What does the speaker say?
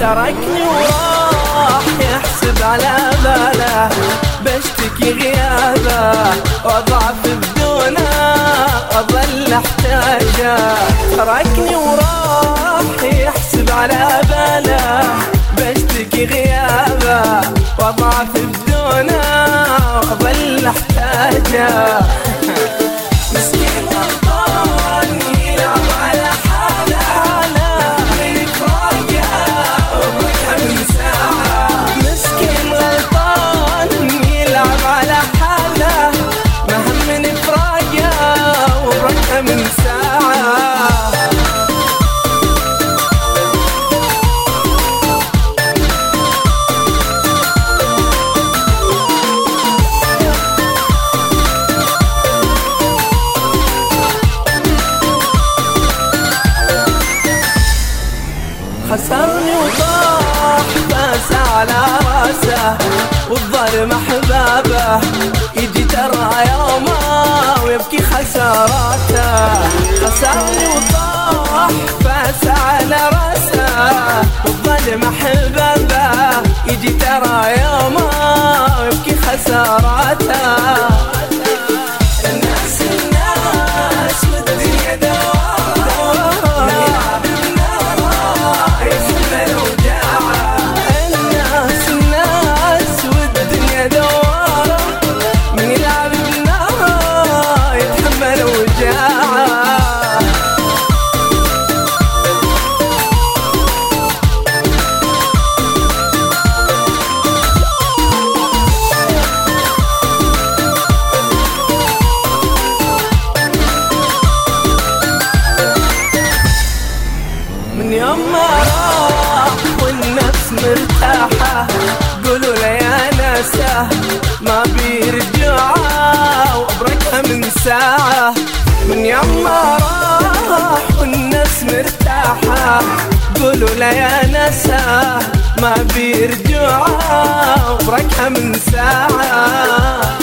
تركني وراح يحسب على باله بشتكي غيابه واضعف بدونه اظل أحتاجه. تركني وراح يحسب على باله بشتكي غيابه واضعف بدونه اظل أحتاجه. على راسه والظلم احبابه يجي ترى يومه ويبكي خساراته. خسرني وطاح بس على راسه والظلم احبابه يجي ترى يومه ويبكي خساراته. راح والنفس مرتاحة. قولوا لي يا ناسه ما بيرجع وابركها من ساعة. من يوم ما راح والنفس مرتاحة. قولوا لي يا ناسه ما بيرجع وابركها من ساعة.